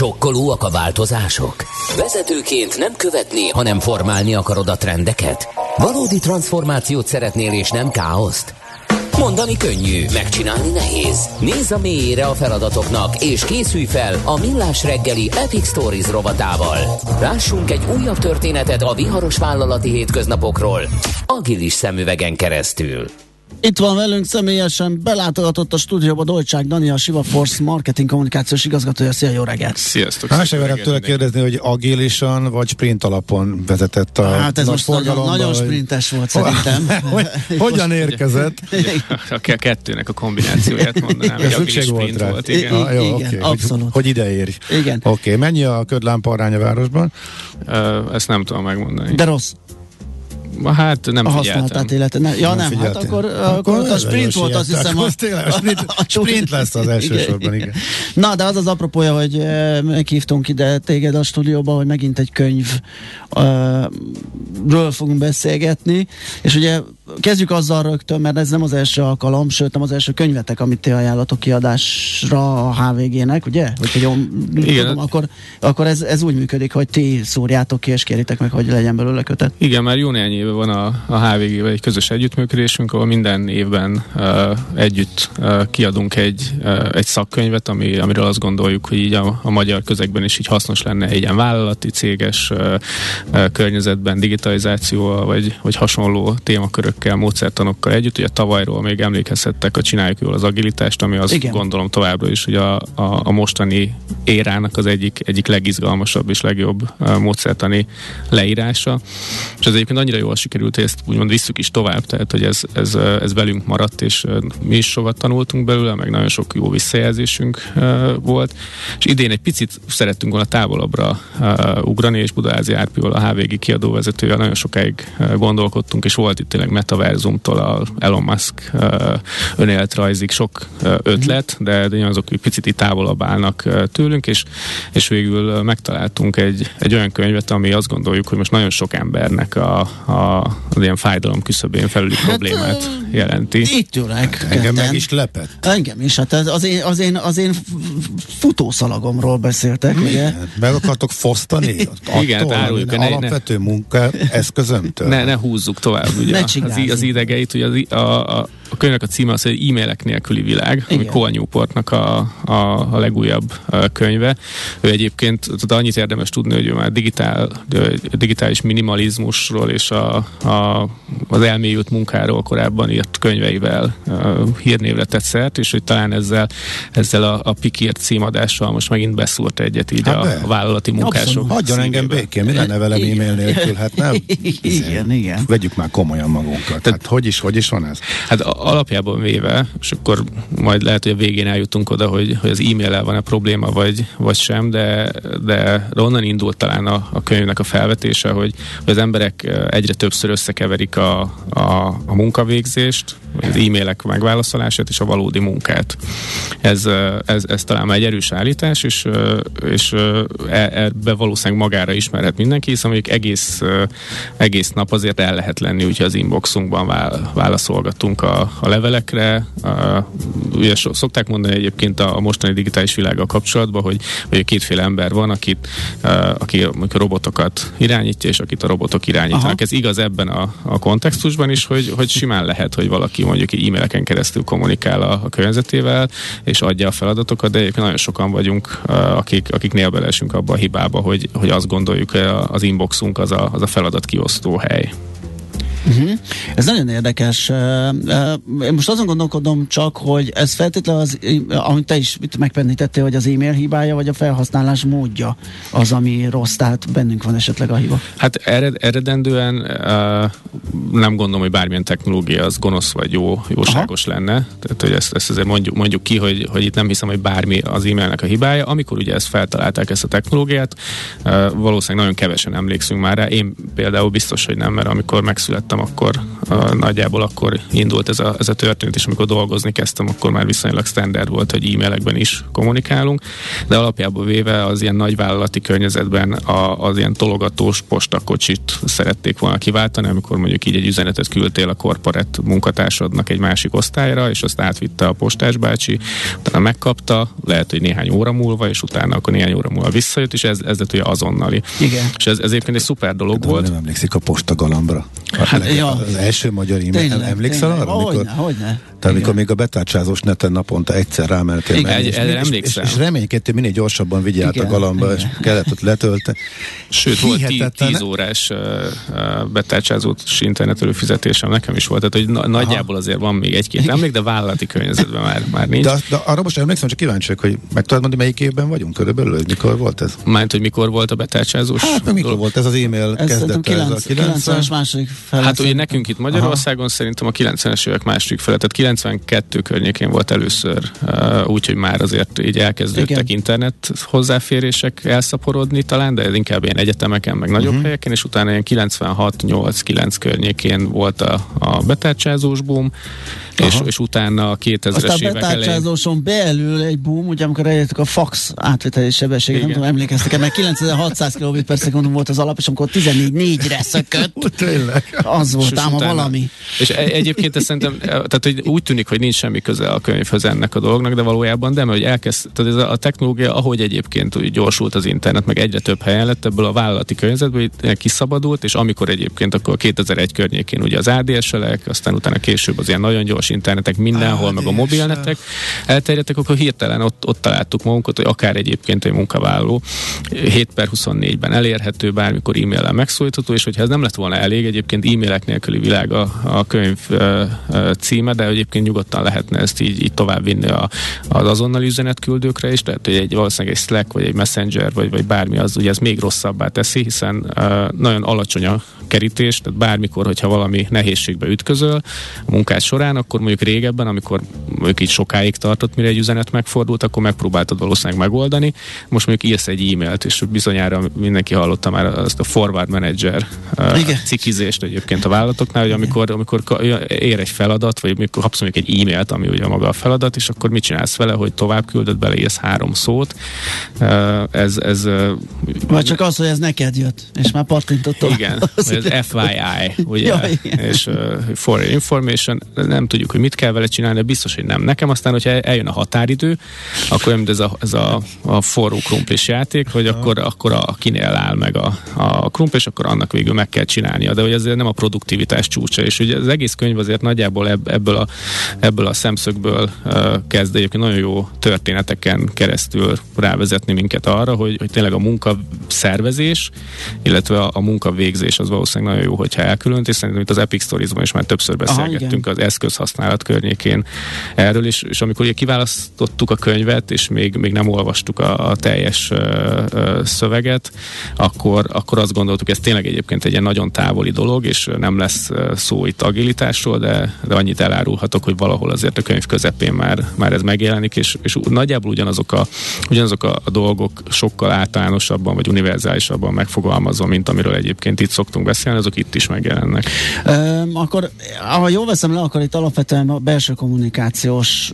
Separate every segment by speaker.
Speaker 1: Sokkolóak a változások? Vezetőként nem követni, hanem formálni akarod a trendeket? Valódi transformációt szeretnél és nem káoszt? Mondani könnyű, megcsinálni nehéz. Nézz a mélyére a feladatoknak, és készülj fel a Millás reggeli Epic Stories rovatával. Lássunk egy újabb történetet a viharos vállalati hétköznapokról, agilis szemüvegen keresztül.
Speaker 2: Itt van velünk személyesen, belátogatott a stúdióba Dolcsák Dani, a Siva Force marketing kommunikációs igazgatója. Szia, jó reggelt!
Speaker 3: Sziasztok!
Speaker 4: Hát sem tőle kérdezni, hogy agilisan vagy sprint alapon vezetett a
Speaker 2: Hát ez most nagyon, nagyon sprintes volt szerintem.
Speaker 4: hogy, hogyan érkezett?
Speaker 3: A kettőnek a kombinációját mondanám.
Speaker 4: Ez szükség volt rá.
Speaker 3: Volt, igen.
Speaker 4: Ah, jó,
Speaker 2: igen,
Speaker 4: okay.
Speaker 2: abszolút.
Speaker 4: Hogy, hogy ide érj.
Speaker 2: Igen.
Speaker 4: Oké, okay. mennyi a ködlámpa arány a városban?
Speaker 3: Uh, ezt nem tudom megmondani.
Speaker 2: De rossz.
Speaker 3: Hát nem
Speaker 2: a
Speaker 3: figyeltem.
Speaker 2: használatát élete. Ne, ja nem, nem hát akkor, akkor, akkor a sprint volt azt hiszem.
Speaker 4: A, tényleg, a sprint, a sprint lesz az elsősorban, igen.
Speaker 2: Na, de az az apropója, hogy meghívtunk ide téged a stúdióba, hogy megint egy könyvről fogunk beszélgetni, és ugye kezdjük azzal rögtön, mert ez nem az első alkalom, sőt nem az első könyvetek, amit ti ajánlatok kiadásra a HVG-nek, ugye? Hogy jól
Speaker 3: Igen.
Speaker 2: tudom, akkor, akkor ez, ez úgy működik, hogy ti szúrjátok ki és kéritek meg, hogy legyen belőle kötet.
Speaker 3: Igen, már jó néhány éve van a, a HVG-vel egy közös együttműködésünk, ahol minden évben uh, együtt uh, kiadunk egy, uh, egy szakkönyvet, ami, amiről azt gondoljuk, hogy így a, a magyar közegben is így hasznos lenne egy ilyen vállalati, céges uh, uh, környezetben, digitalizációval, vagy, vagy hasonló témakörökkel, módszertanokkal együtt. Ugye tavalyról még emlékezhettek a Csináljuk jól az agilitást, ami azt
Speaker 2: Igen.
Speaker 3: gondolom továbbra is, hogy a, a, a mostani érának az egyik, egyik legizgalmasabb és legjobb módszertani leírása. És ez egyébként annyira jól sikerült, hogy ezt úgymond visszük is tovább, tehát hogy ez, ez, ez velünk maradt, és mi is sokat tanultunk belőle, meg nagyon sok jó visszajelzésünk volt. És idén egy picit szerettünk volna távolabbra ugrani, és Budaházi Árpiol, a HVG kiadóvezetője, nagyon sokáig gondolkodtunk, és volt itt tényleg metaverzumtól a Elon Musk önéletrajzig sok ötlet, de, de azok egy picit távolabb állnak tőlünk, és, és végül megtaláltunk egy, egy olyan könyvet, ami azt gondoljuk, hogy most nagyon sok embernek a, a, az ilyen fájdalom küszöbén felüli problémát jelenti.
Speaker 2: Itt ülek.
Speaker 4: Engem
Speaker 2: ketten.
Speaker 4: meg is lepett.
Speaker 2: Engem is, hát az én, az én, az én futószalagomról beszéltek, ugye?
Speaker 4: Meg akartok fosztani?
Speaker 3: Igen,
Speaker 4: Attól,
Speaker 3: hát áruljuk,
Speaker 4: ami
Speaker 3: ne-
Speaker 4: alapvető munka eszközömtől.
Speaker 3: Ne, ne húzzuk tovább ugye,
Speaker 2: Ne
Speaker 3: az, az idegeit, ugye a, a, a könyvnek a címe az, hogy e-mailek nélküli világ, ami
Speaker 2: Igen.
Speaker 3: Cole Newportnak a, a, a legújabb könyve. Ő egyébként, tudod, annyit érdemes tudni, hogy ő már digitál, digitális minimalizmusról és a, a, az elmélyült munkáról korábban írt könyveivel hírnévre tett szert, és hogy talán ezzel, ezzel a, a pikírt címadással most megint beszúrt egyet így
Speaker 4: Hát
Speaker 3: a,
Speaker 4: be.
Speaker 3: a vállalati munkások.
Speaker 2: Abszolút.
Speaker 4: Hagyjon engem békén, mi lenne velem e-mail nélkül? Hát nem.
Speaker 2: Igen, igen.
Speaker 4: Vegyük már komolyan magunkat. Hát hogy is, hogy is van ez?
Speaker 3: Hát alapjában véve, és akkor majd lehet, hogy a végén eljutunk oda, hogy, hogy az e-mail van-e probléma, vagy, vagy sem, de, de onnan indult talán a, a könyvnek a felvetése, hogy, hogy az emberek egyre többször összekeverik a, a, a munkavégzést, az e-mailek megválaszolását és a valódi munkát. Ez, ez, ez talán már egy erős állítás, és, és e- ebbe valószínűleg magára ismerhet mindenki, hiszen mondjuk egész, egész nap azért el lehet lenni, úgyhogy az inboxunkban vál, válaszolgatunk a, a levelekre. A, ugye szokták mondani egyébként a, a mostani digitális világgal kapcsolatban, hogy, hogy kétféle ember van, akit, uh, aki a robotokat irányítja, és akit a robotok irányítanak.
Speaker 2: Aha.
Speaker 3: Ez igaz ebben a, a kontextusban is, hogy, hogy simán lehet, hogy valaki mondjuk egy e-maileken keresztül kommunikál a, a környezetével, és adja a feladatokat, de egyébként nagyon sokan vagyunk, akik, akiknél belesünk abba a hibába, hogy, hogy azt gondoljuk, a- az inboxunk az a, az a feladat kiosztó hely.
Speaker 2: Uh-huh. Ez nagyon érdekes. Én most azon gondolkodom csak, hogy ez feltétlenül az, amit te is megpennítettél, hogy az e-mail hibája, vagy a felhasználás módja az, ami rossz, tehát bennünk van esetleg a hiba.
Speaker 3: Hát ered, eredendően uh, nem gondolom, hogy bármilyen technológia az gonosz vagy jó, jóságos Aha. lenne. Tehát, hogy ezt, ezt azért mondjuk, mondjuk ki, hogy, hogy itt nem hiszem, hogy bármi az e-mailnek a hibája. Amikor ugye ezt feltalálták, ezt a technológiát, uh, valószínűleg nagyon kevesen emlékszünk már rá. Én például biztos, hogy nem, mert amikor megszületett lettem, akkor uh, nagyjából akkor indult ez a, ez a történet, és amikor dolgozni kezdtem, akkor már viszonylag standard volt, hogy e-mailekben is kommunikálunk, de alapjában véve az ilyen nagyvállalati környezetben a, az ilyen tologatós postakocsit szerették volna kiváltani, amikor mondjuk így egy üzenetet küldtél a korporát munkatársadnak egy másik osztályra, és azt átvitte a postás bácsi, utána megkapta, lehet, hogy néhány óra múlva, és utána akkor néhány óra múlva visszajött, és ez, ez lett ugye azonnali.
Speaker 2: Igen.
Speaker 3: És ez, ez egyébként egy szuper dolog
Speaker 4: De
Speaker 3: volt.
Speaker 4: nem emlékszik a posta galambra.
Speaker 2: Hát, Ja.
Speaker 4: Az első magyar e-mail.
Speaker 2: Tényleg,
Speaker 4: Emlékszel
Speaker 2: tényleg.
Speaker 4: arra? Amikor,
Speaker 2: Hogyne, hogyne.
Speaker 4: tehát amikor
Speaker 2: Igen.
Speaker 4: még a betárcsázós neten naponta egyszer rámentél
Speaker 2: Igen,
Speaker 3: egy-
Speaker 4: és,
Speaker 3: erre
Speaker 4: és, és,
Speaker 3: emlékszem.
Speaker 4: és reménykedtél, minél gyorsabban vigyál át a
Speaker 2: Igen,
Speaker 4: galamba, és
Speaker 2: igen.
Speaker 4: kellett ott letölteni.
Speaker 3: Sőt, volt tí-
Speaker 4: Hihetetlen.
Speaker 3: 10 órás uh, betárcsázós internet előfizetésem, nekem is volt, tehát hogy na- nagyjából azért van még egy-két emlék, de vállalati környezetben már, már nincs.
Speaker 4: De, de arra most emlékszem, csak kíváncsi vagyok, hogy meg tudod mondani, melyik évben vagyunk körülbelül, hogy mikor volt ez?
Speaker 3: Mányt, hogy mikor volt a betárcsázós
Speaker 4: Hát, mikor volt ez az e-mail
Speaker 2: Ez
Speaker 4: kezdete? Ez a
Speaker 2: 9, 90-es második fel.
Speaker 3: Hát ugye nekünk itt Magyarországon Aha. szerintem a 90-es évek második fele, tehát 92 környékén volt először, uh, úgyhogy már azért így elkezdődtek
Speaker 2: Igen.
Speaker 3: internet hozzáférések elszaporodni talán, de ez inkább ilyen egyetemeken, meg nagyobb uh-huh. helyeken, és utána ilyen 96-8-9 környékén volt a, a betárcsázós boom, és, és utána a 2000-es
Speaker 2: Aztán
Speaker 3: évek elején
Speaker 2: betárcsázóson belül egy boom, ugye amikor elértük a fax átviteli sebességet, nem tudom, emlékeztek-e, mert 9600 kb per volt az alap, és amikor 14-4-re szökött,
Speaker 4: Tényleg.
Speaker 2: Az volt ám
Speaker 3: utána-
Speaker 2: valami.
Speaker 3: És e- egyébként ez szerintem, e, tehát hogy úgy tűnik, hogy nincs semmi köze a könyvhöz ennek a dolognak, de valójában de, mert hogy elkezd, tehát ez a, a technológia, ahogy egyébként úgy gyorsult az internet, meg egyre több helyen lett, ebből a vállalati környezetből kiszabadult, és amikor egyébként akkor 2001 környékén ugye az ADSL-ek, aztán utána később az ilyen nagyon gyors internetek mindenhol, meg a mobilnetek elterjedtek, akkor hirtelen ott, ott találtuk magunkat, hogy akár egyébként egy munkavállaló 7 per 24-ben elérhető, bármikor e-maillel megszólítható, és hogyha ez nem lett volna elég, egyébként e-mailek nélküli világ a, a könyv ö, ö, címe, de egyébként nyugodtan lehetne ezt így, így tovább vinni a, az azonnali üzenetküldőkre is, tehát hogy egy valószínűleg egy Slack, vagy egy Messenger, vagy, vagy bármi, az ugye ez még rosszabbá teszi, hiszen ö, nagyon alacsony a kerítés, tehát bármikor, hogyha valami nehézségbe ütközöl a munkás során, akkor mondjuk régebben, amikor mondjuk így sokáig tartott, mire egy üzenet megfordult, akkor megpróbáltad valószínűleg megoldani. Most mondjuk írsz egy e-mailt, és bizonyára mindenki hallotta már azt a forward manager
Speaker 2: Igen.
Speaker 3: cikizést egyébként a vállalatoknál, hogy amikor, amikor ér egy feladat, vagy amikor kapsz mondjuk egy e-mailt, ami ugye maga a feladat, és akkor mit csinálsz vele, hogy tovább küldöd, beleírsz három szót. Ez, ez
Speaker 2: Vagy csak az, hogy ez neked jött, és már pattintottam.
Speaker 3: igen, ez FYI, ugye,
Speaker 2: Ja, igen.
Speaker 3: és uh, for information, nem tudjuk, hogy mit kell vele csinálni, de biztos, hogy nem nekem, aztán, hogyha eljön a határidő, akkor mint ez a, ez a, a forró krumplis játék, hogy akkor, akkor a, kinél áll meg a, a krumplis, akkor annak végül meg kell csinálnia, de hogy ez nem a produktivitás csúcsa, és ugye az egész könyv azért nagyjából ebb, ebből, a, ebből a szemszögből kezd egyébként nagyon jó történeteken keresztül rávezetni minket arra, hogy, hogy tényleg a munka szervezés, illetve a, a munka végzés az valószínűleg nagyon jó, hogyha elkülönít, és szerintem itt az Epic Stories-ban is már többször beszélgettünk
Speaker 2: igen.
Speaker 3: az eszközhasználat környékén erről, és, és amikor ugye kiválasztottuk a könyvet, és még, még nem olvastuk a, a teljes ö, ö, szöveget, akkor, akkor azt gondoltuk, ez tényleg egyébként egy ilyen nagyon távoli dolog, és nem lesz ö, szó itt agilitásról, de, de annyit elárulhatok, hogy valahol azért a könyv közepén már, már ez megjelenik, és, és nagyjából ugyanazok a, ugyanazok a, dolgok sokkal általánosabban, vagy univerzálisabban megfogalmazva, mint amiről egyébként itt szoktunk beszélni, azok itt is megjelennek.
Speaker 2: Öm, akkor, ha jól veszem le, akkor itt alapvetően a belső kommunikációs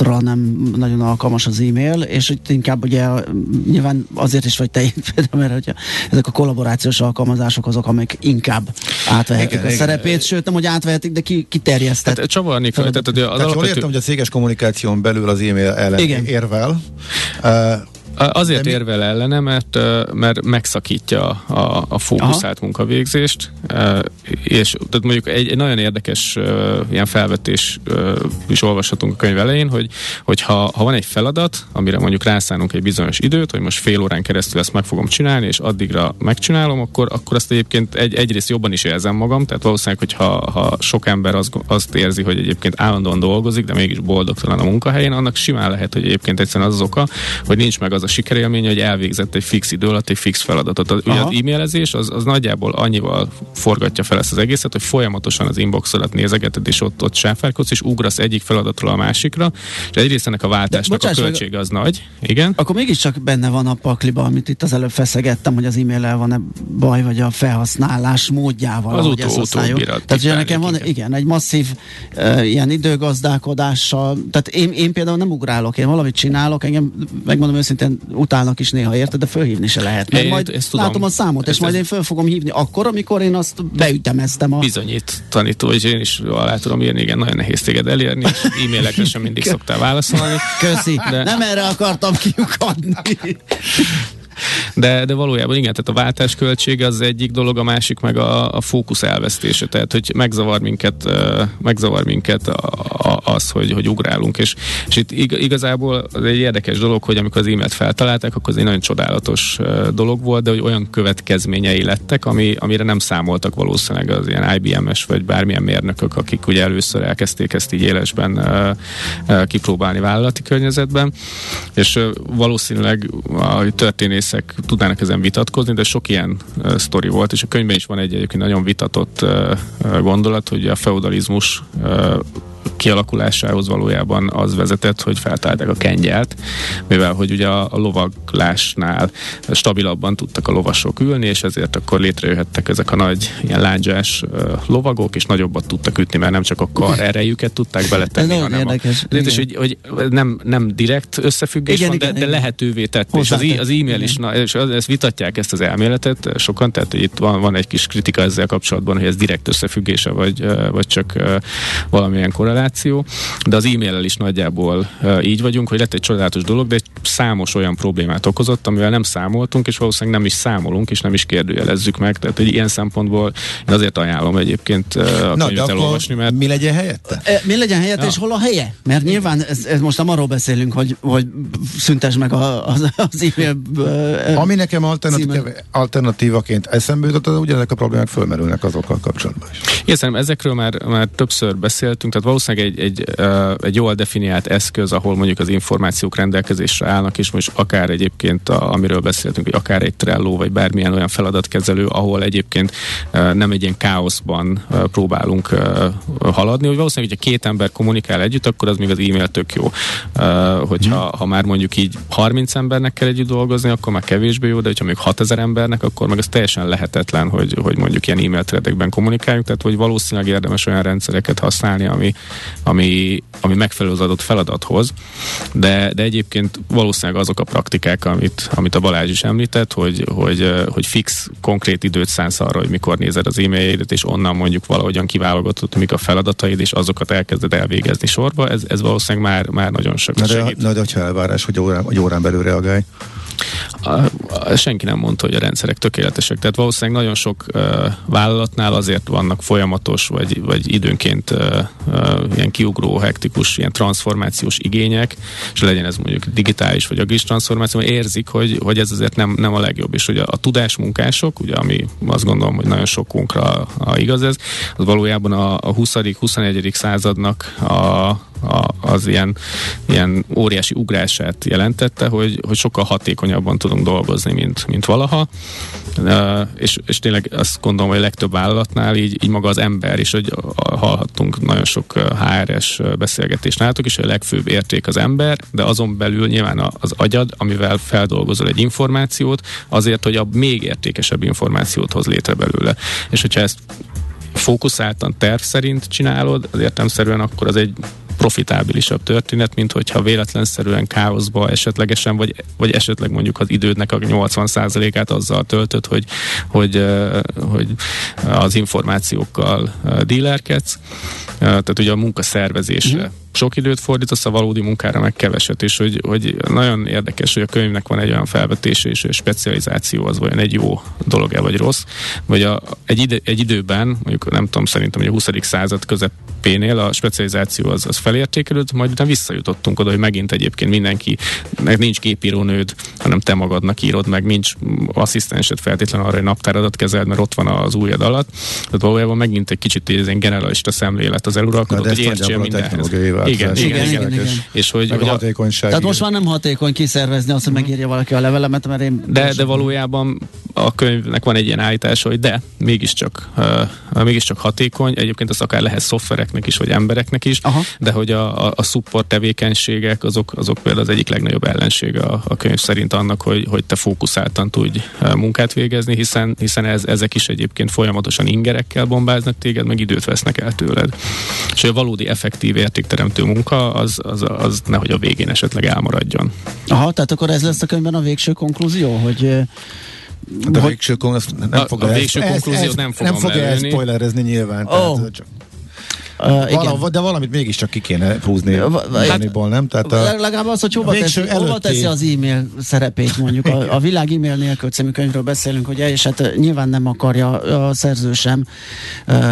Speaker 2: használatra nem nagyon alkalmas az e-mail, és itt inkább ugye nyilván azért is vagy te itt mert hogyha ezek a kollaborációs alkalmazások azok, amik inkább átvehetik
Speaker 4: Igen,
Speaker 2: a
Speaker 4: igen.
Speaker 2: szerepét, sőt nem, hogy átvehetik, de ki, kiterjesztett.
Speaker 3: Hát csavarni kell, tehát az
Speaker 4: Tehát jól
Speaker 3: alapvető...
Speaker 4: értem, hogy a céges kommunikáción belül az e-mail ellen
Speaker 2: Igen.
Speaker 4: érvel. Uh,
Speaker 3: Azért
Speaker 4: mi-
Speaker 3: érvel ellene, mert, mert megszakítja a, a fókuszált munkavégzést, ö, és tehát mondjuk egy, egy nagyon érdekes ilyen felvetés is olvashatunk a könyv elején, hogy, hogy ha, ha van egy feladat, amire mondjuk rászánunk egy bizonyos időt, hogy most fél órán keresztül ezt meg fogom csinálni, és addigra megcsinálom, akkor, akkor azt egyébként egy, egyrészt jobban is érzem magam, tehát valószínűleg, hogy ha, ha sok ember azt, azt érzi, hogy egyébként állandóan dolgozik, de mégis boldogtalan a munkahelyén, annak simán lehet, hogy egyébként egyszerűen az az oka, hogy nincs meg az az a sikerélmény, hogy elvégzett egy fix idő alatt egy fix feladatot. Az, ugye az e-mailezés az, az nagyjából annyival forgatja fel ezt az egészet, hogy folyamatosan az inboxodat nézegeted, és ott, ott sáfárkodsz, és ugrasz egyik feladatról a másikra, és egyrészt ennek a váltásnak bocsáss, a költsége az nagy. Igen.
Speaker 2: Akkor mégiscsak benne van a pakliba, amit itt az előbb feszegettem, hogy az e-maillel van-e baj, vagy a felhasználás módjával.
Speaker 3: Az utó, utóbbira.
Speaker 2: Tehát ugye nekem van, igen. igen, egy masszív uh, ilyen időgazdálkodással, tehát én, én például nem ugrálok, én valamit csinálok, engem megmondom őszintén utálnak is néha érte, de fölhívni se lehet. Mert én majd ezt tudom. látom a számot, és majd én föl fogom hívni akkor, amikor én azt beütemeztem. A...
Speaker 3: Bizonyít tanító, hogy én is alá tudom írni, igen, nagyon nehéz téged elérni, e-mailekre sem mindig szoktál válaszolni.
Speaker 2: Köszi, de... nem erre akartam kiukadni.
Speaker 3: De, de valójában igen, tehát a váltás költsége az egyik dolog, a másik meg a, a fókusz elvesztése, tehát hogy megzavar minket, megzavar minket az, hogy, hogy ugrálunk, és, és itt igazából az egy érdekes dolog, hogy amikor az e-mailt feltalálták, akkor az egy nagyon csodálatos dolog volt, de hogy olyan következményei lettek, ami, amire nem számoltak valószínűleg az ilyen IBM-es vagy bármilyen mérnökök, akik ugye először elkezdték ezt így élesben kipróbálni vállalati környezetben, és valószínűleg a történész történészek tudnának ezen vitatkozni, de sok ilyen uh, sztori volt, és a könyvben is van egy egyébként nagyon vitatott uh, gondolat, hogy a feudalizmus uh, kialakulásához valójában az vezetett, hogy feltálták a kengyelt, mivel hogy ugye a, a lovaglásnál stabilabban tudtak a lovasok ülni, és ezért akkor létrejöhettek ezek a nagy ilyen lándzsás uh, lovagok, és nagyobbat tudtak ütni, mert nem csak a kar erejüket tudták beletenni,
Speaker 2: hanem érdekes.
Speaker 3: a... És hogy, hogy nem, nem direkt összefüggés igen, van, igen, de, igen. de lehetővé tett. És az, az e-mail is, na, és ezt vitatják ezt az elméletet sokan, tehát hogy itt van, van egy kis kritika ezzel kapcsolatban, hogy ez direkt összefüggése, vagy, vagy csak valamilyen korreláció de az e-maillel is nagyjából így vagyunk, hogy lett egy csodálatos dolog, de egy számos olyan problémát okozott, amivel nem számoltunk, és valószínűleg nem is számolunk, és nem is kérdőjelezzük meg. Tehát egy ilyen szempontból én azért ajánlom egyébként a Na, könyvet elolvasni, mert...
Speaker 4: Mi legyen helyette?
Speaker 2: E, mi legyen helyette, ja. és hol a helye? Mert nyilván ez, ez most nem arról beszélünk, hogy, hogy szüntes meg a, az, az e-mail.
Speaker 4: Ami nekem alternatív, alternatívaként eszembe jutott, az ugyanezek a problémák fölmerülnek azokkal kapcsolatban is.
Speaker 3: Igen, ezekről már, már többször beszéltünk, tehát valószínűleg egy, egy, egy jól definiált eszköz, ahol mondjuk az információk rendelkezésre állnak, és most akár egyébként, a, amiről beszéltünk, hogy akár egy Trello, vagy bármilyen olyan feladatkezelő, ahol egyébként nem egy ilyen káoszban próbálunk haladni, hogy valószínűleg, hogyha két ember kommunikál együtt, akkor az még az e-mail tök jó. Hogyha hmm. ha már mondjuk így 30 embernek kell együtt dolgozni, akkor már kevésbé jó, de hogyha még 6000 embernek, akkor meg az teljesen lehetetlen, hogy, hogy mondjuk ilyen e-mail threadekben kommunikáljuk, tehát hogy valószínűleg érdemes olyan rendszereket használni, ami, ami, ami megfelelő az adott feladathoz, de, de egyébként valószínűleg azok a praktikák, amit, amit a Balázs is említett, hogy, hogy, hogy fix, konkrét időt szánsz arra, hogy mikor nézed az e-mailjét, és onnan mondjuk valahogyan kiválogatott, mik a feladataid, és azokat elkezded elvégezni sorba, ez, ez valószínűleg már, már nagyon sokat segít.
Speaker 4: Na de, de elvárás, hogy órán, hogy órán belül reagálj.
Speaker 3: A, a, senki nem mondta, hogy a rendszerek tökéletesek. Tehát valószínűleg nagyon sok uh, vállalatnál azért vannak folyamatos, vagy, vagy időnként uh, uh, ilyen kiugró, hektikus, ilyen transformációs igények, és legyen ez mondjuk digitális vagy agilis transformáció, érzik, hogy, hogy ez azért nem, nem a legjobb. És hogy a, a tudásmunkások, ugye, ami azt gondolom, hogy nagyon sokunkra a, a igaz ez, az valójában a, a 20.-21. századnak a, a, az ilyen, ilyen óriási ugrását jelentette, hogy, hogy sokkal hatékonyabban tudunk dolgozni, mint, mint valaha. Uh, és, és tényleg azt gondolom, hogy a legtöbb vállalatnál így, így maga az ember, és hogy hallhattunk nagyon sok HR-es beszélgetést nálatok is, hogy a legfőbb érték az ember, de azon belül nyilván az agyad, amivel feldolgozol egy információt, azért, hogy a még értékesebb információt hoz létre belőle. És hogyha ezt fókuszáltan terv szerint csinálod, az értelmszerűen akkor az egy profitábilisabb történet, mint hogyha véletlenszerűen káoszba esetlegesen, vagy, vagy esetleg mondjuk az idődnek a 80%-át azzal töltött, hogy, hogy, hogy az információkkal dílerkedsz. Tehát ugye a munkaszervezésre uh-huh sok időt fordítasz a valódi munkára, meg keveset, és hogy, hogy nagyon érdekes, hogy a könyvnek van egy olyan felvetése, és a specializáció az vajon egy jó dolog-e, vagy rossz, vagy a, egy, ide, egy időben, mondjuk nem tudom, szerintem, hogy a 20. század között P-nél a specializáció az, az felértékelődött, majd utána visszajutottunk oda, hogy megint egyébként mindenki, meg nincs gépírónőd, hanem te magadnak írod, meg nincs asszisztensed feltétlenül arra, hogy naptáradat kezeld, mert ott van az újad alatt. Tehát valójában megint egy kicsit egy generalista szemlélet az eluralkodott, hogy értsél mindenhez.
Speaker 4: Igen, igen, igen, igen, igen.
Speaker 3: És hogy,
Speaker 4: hogy a hatékonyság.
Speaker 2: Tehát most már nem hatékony kiszervezni azt, hogy megírja valaki a levelemet, mert én...
Speaker 3: De, de valójában a könyvnek van egy ilyen állítása, hogy de, mégiscsak, uh, mégiscsak hatékony, egyébként az akár lehet szoftvereknek is, vagy embereknek is, Aha. de hogy a, a, a support tevékenységek, azok, azok például az egyik legnagyobb ellensége a, a könyv szerint annak, hogy, hogy te fókuszáltan tudj munkát végezni, hiszen, hiszen ez, ezek is egyébként folyamatosan ingerekkel bombáznak téged, meg időt vesznek el tőled. És a valódi effektív értékteremtő munka az, az, az nehogy a végén esetleg elmaradjon.
Speaker 2: Aha, tehát akkor ez lesz a könyvben a végső konklúzió, hogy
Speaker 4: de a végső, nem fog
Speaker 3: a, a végső konklúziót nem fogom
Speaker 4: Nem fogja ezt spoilerezni nyilván. Oh. Tehát, csak Uh, Vala, de valamit mégiscsak ki kéne húzni hát, nem?
Speaker 2: Tehát a, legalább az, hogy hova teszi, hova teszi az e-mail szerepét mondjuk. A, a világ e-mail nélkül című könyvről beszélünk, ugye, és hát nyilván nem akarja a szerző sem,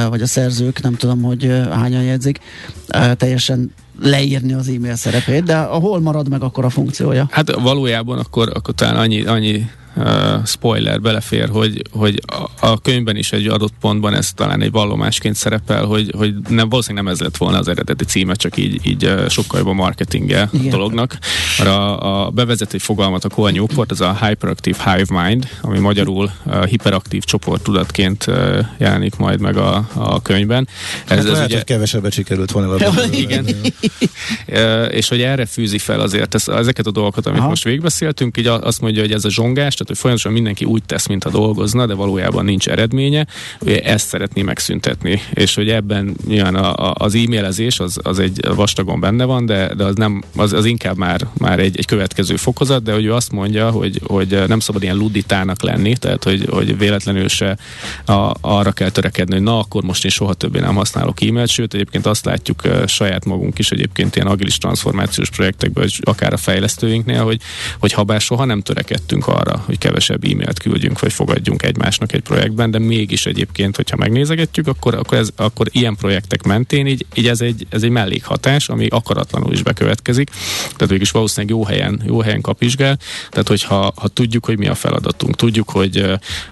Speaker 2: vagy a szerzők, nem tudom, hogy hányan jegyzik, teljesen leírni az e-mail szerepét, de hol marad meg akkor a funkciója?
Speaker 3: Hát valójában akkor, akkor talán annyi, annyi uh, spoiler belefér, hogy, hogy a, a könyvben is egy adott pontban ez talán egy vallomásként szerepel, hogy, hogy nem, valószínűleg nem ez lett volna az eredeti címe, csak így, így sokkal jobb a marketingje a dolognak. A, a bevezető fogalmat a Cole Newport, ez a Hyperactive Hive Mind, ami magyarul uh, hiperaktív csoport tudatként uh, jelenik majd meg a, a könyvben.
Speaker 4: Ez, hát ez lehet, ugye... hogy kevesebbet sikerült volna.
Speaker 3: Igen. uh, és hogy erre fűzi fel azért ez, ezeket a dolgokat, amit Aha. most végigbeszéltünk, így azt mondja, hogy ez a zsongás, tehát hogy folyamatosan mindenki úgy tesz, mint a dolgozna, de valójában nincs eredménye, ezt szeretné megszüntetni. És hogy ebben nyilván a, a, az e-mailezés az, az egy vastagon benne van, de, de az, nem, az, az inkább már, már egy, egy következő fokozat, de hogy ő azt mondja, hogy, hogy nem szabad ilyen luditának lenni, tehát hogy, hogy véletlenül se a, arra kell törekedni, hogy na, akkor most én soha többé nem használok e-mailt, sőt egyébként azt látjuk saját magunk is egyébként ilyen agilis transformációs projektekben, vagy akár a fejlesztőinknél, hogy, hogy ha bár soha nem törekedtünk arra, hogy kevesebb e-mailt küldjünk, vagy fogadjunk egymásnak egy projektben, de mégis egyébként, hogyha megnézegetjük, akkor, akkor, ez, akkor ilyen projektek mentén így, így ez, egy, ez egy mellékhatás, ami akaratlanul is bekövetkezik. Tehát mégis valószínűleg jó helyen, jó helyen kapizsgál. Tehát, hogyha ha tudjuk, hogy mi a feladatunk, tudjuk, hogy,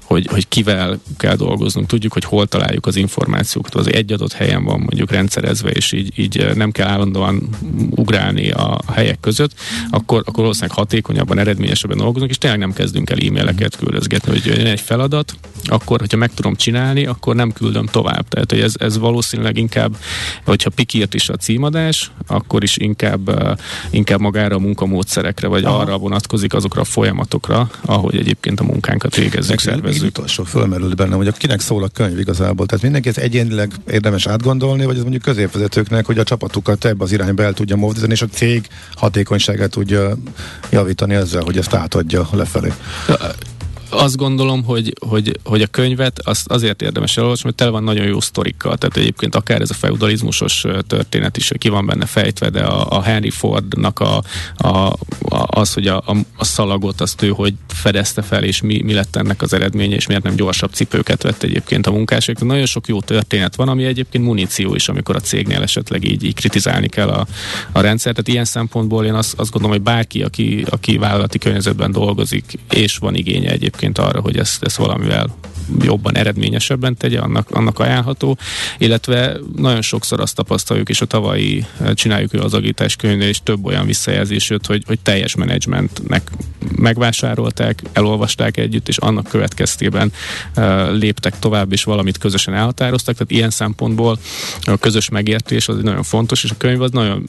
Speaker 3: hogy, hogy kivel kell dolgoznunk, tudjuk, hogy hol találjuk az információkat, az egy adott helyen van mondjuk rendszerezve, és így, így nem kell állandóan ugrálni a helyek között, akkor, akkor valószínűleg hatékonyabban, eredményesebben dolgozunk, és tényleg nem kezdünk el e-maileket küldözgetni, hogy jön egy feladat, akkor, hogyha meg tudom csinálni, akkor nem küldöm tovább. Tehát, hogy ez, ez valószínűleg inkább, hogyha pikírt is a címadás, akkor is inkább, inkább magára a munkamódszerekre, vagy Aha. arra vonatkozik azokra a folyamatokra, ahogy egyébként a munkánkat végezzük, szervezzük. Még
Speaker 4: utolsó fölmerült bennem, hogy kinek szól a könyv igazából. Tehát mindenki ez egyénileg érdemes átgondolni, vagy ez mondjuk középvezetőknek, hogy a csapatukat ebbe az irányba el tudja mozdítani, és a cég hatékonyságát tudja javítani ezzel, hogy ezt átadja lefelé Uh,
Speaker 3: azt gondolom, hogy, hogy, hogy a könyvet azt azért érdemes elolvasni, mert tele van nagyon jó sztorikkal. Tehát egyébként akár ez a feudalizmusos történet is ki van benne fejtve, de a, a Henry Fordnak a, a, a, az, hogy a, a, szalagot azt ő hogy fedezte fel, és mi, mi lett ennek az eredménye, és miért nem gyorsabb cipőket vett egyébként a munkások. Nagyon sok jó történet van, ami egyébként muníció is, amikor a cégnél esetleg így, így kritizálni kell a, a rendszert. Tehát ilyen szempontból én azt, azt gondolom, hogy bárki, aki, aki vállalati környezetben dolgozik, és van igénye egyébként egyébként arra, hogy ezt, ezt valamivel jobban, eredményesebben tegye, annak, annak ajánlható, illetve nagyon sokszor azt tapasztaljuk, és a tavalyi eh, csináljuk az agítás könyvnél, és több olyan visszajelzés jött, hogy, hogy teljes menedzsmentnek megvásárolták, elolvasták együtt, és annak következtében uh, léptek tovább, és valamit közösen elhatároztak, tehát ilyen szempontból a közös megértés az nagyon fontos, és a könyv az nagyon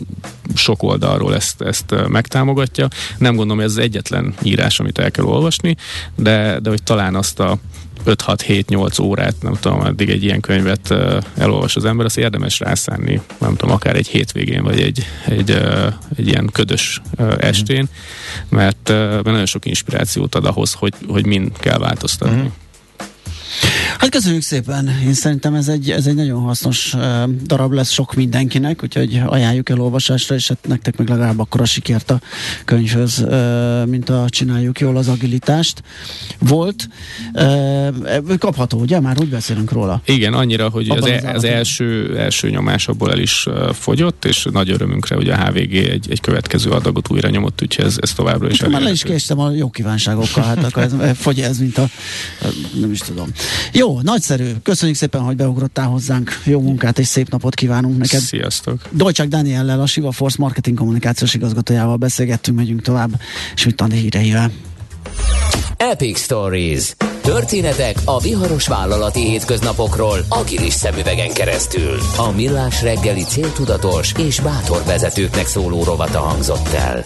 Speaker 3: sok oldalról ezt, ezt uh, megtámogatja. Nem gondolom, hogy ez az egyetlen írás, amit el kell olvasni, de, de hogy talán azt a 5-6-7-8 órát, nem tudom, addig egy ilyen könyvet elolvas az ember, azt érdemes rászánni, nem tudom, akár egy hétvégén, vagy egy, egy, egy ilyen ködös uh, estén, mert, mert nagyon sok inspirációt ad ahhoz, hogy, hogy mind kell változtatni. Mm.
Speaker 2: Hát köszönjük szépen. Én szerintem ez egy, ez egy nagyon hasznos uh, darab lesz sok mindenkinek, úgyhogy ajánljuk el olvasásra, és hát nektek meg legalább akkor a sikert a könyvhöz, uh, mint a csináljuk jól az agilitást. Volt. Uh, kapható, ugye? Már úgy beszélünk róla.
Speaker 3: Igen, annyira, hogy az, az, az első, első nyomás abból el is fogyott, és nagy örömünkre hogy a HVG egy, egy következő adagot újra nyomott, úgyhogy ez, ez továbbra is
Speaker 2: Már le is késtem a jó kívánságokkal, hát akkor ez fogy ez, mint a nem is tudom. Jó, nagyszerű. Köszönjük szépen, hogy beugrottál hozzánk. Jó munkát és szép napot kívánunk neked.
Speaker 3: Sziasztok.
Speaker 2: Dolcsák Daniellel, a Siva Force marketing kommunikációs igazgatójával beszélgettünk, megyünk tovább, és mit a híreivel.
Speaker 1: Epic Stories. Történetek a viharos vállalati hétköznapokról agilis szemüvegen keresztül. A millás reggeli céltudatos és bátor vezetőknek szóló rovata hangzott el.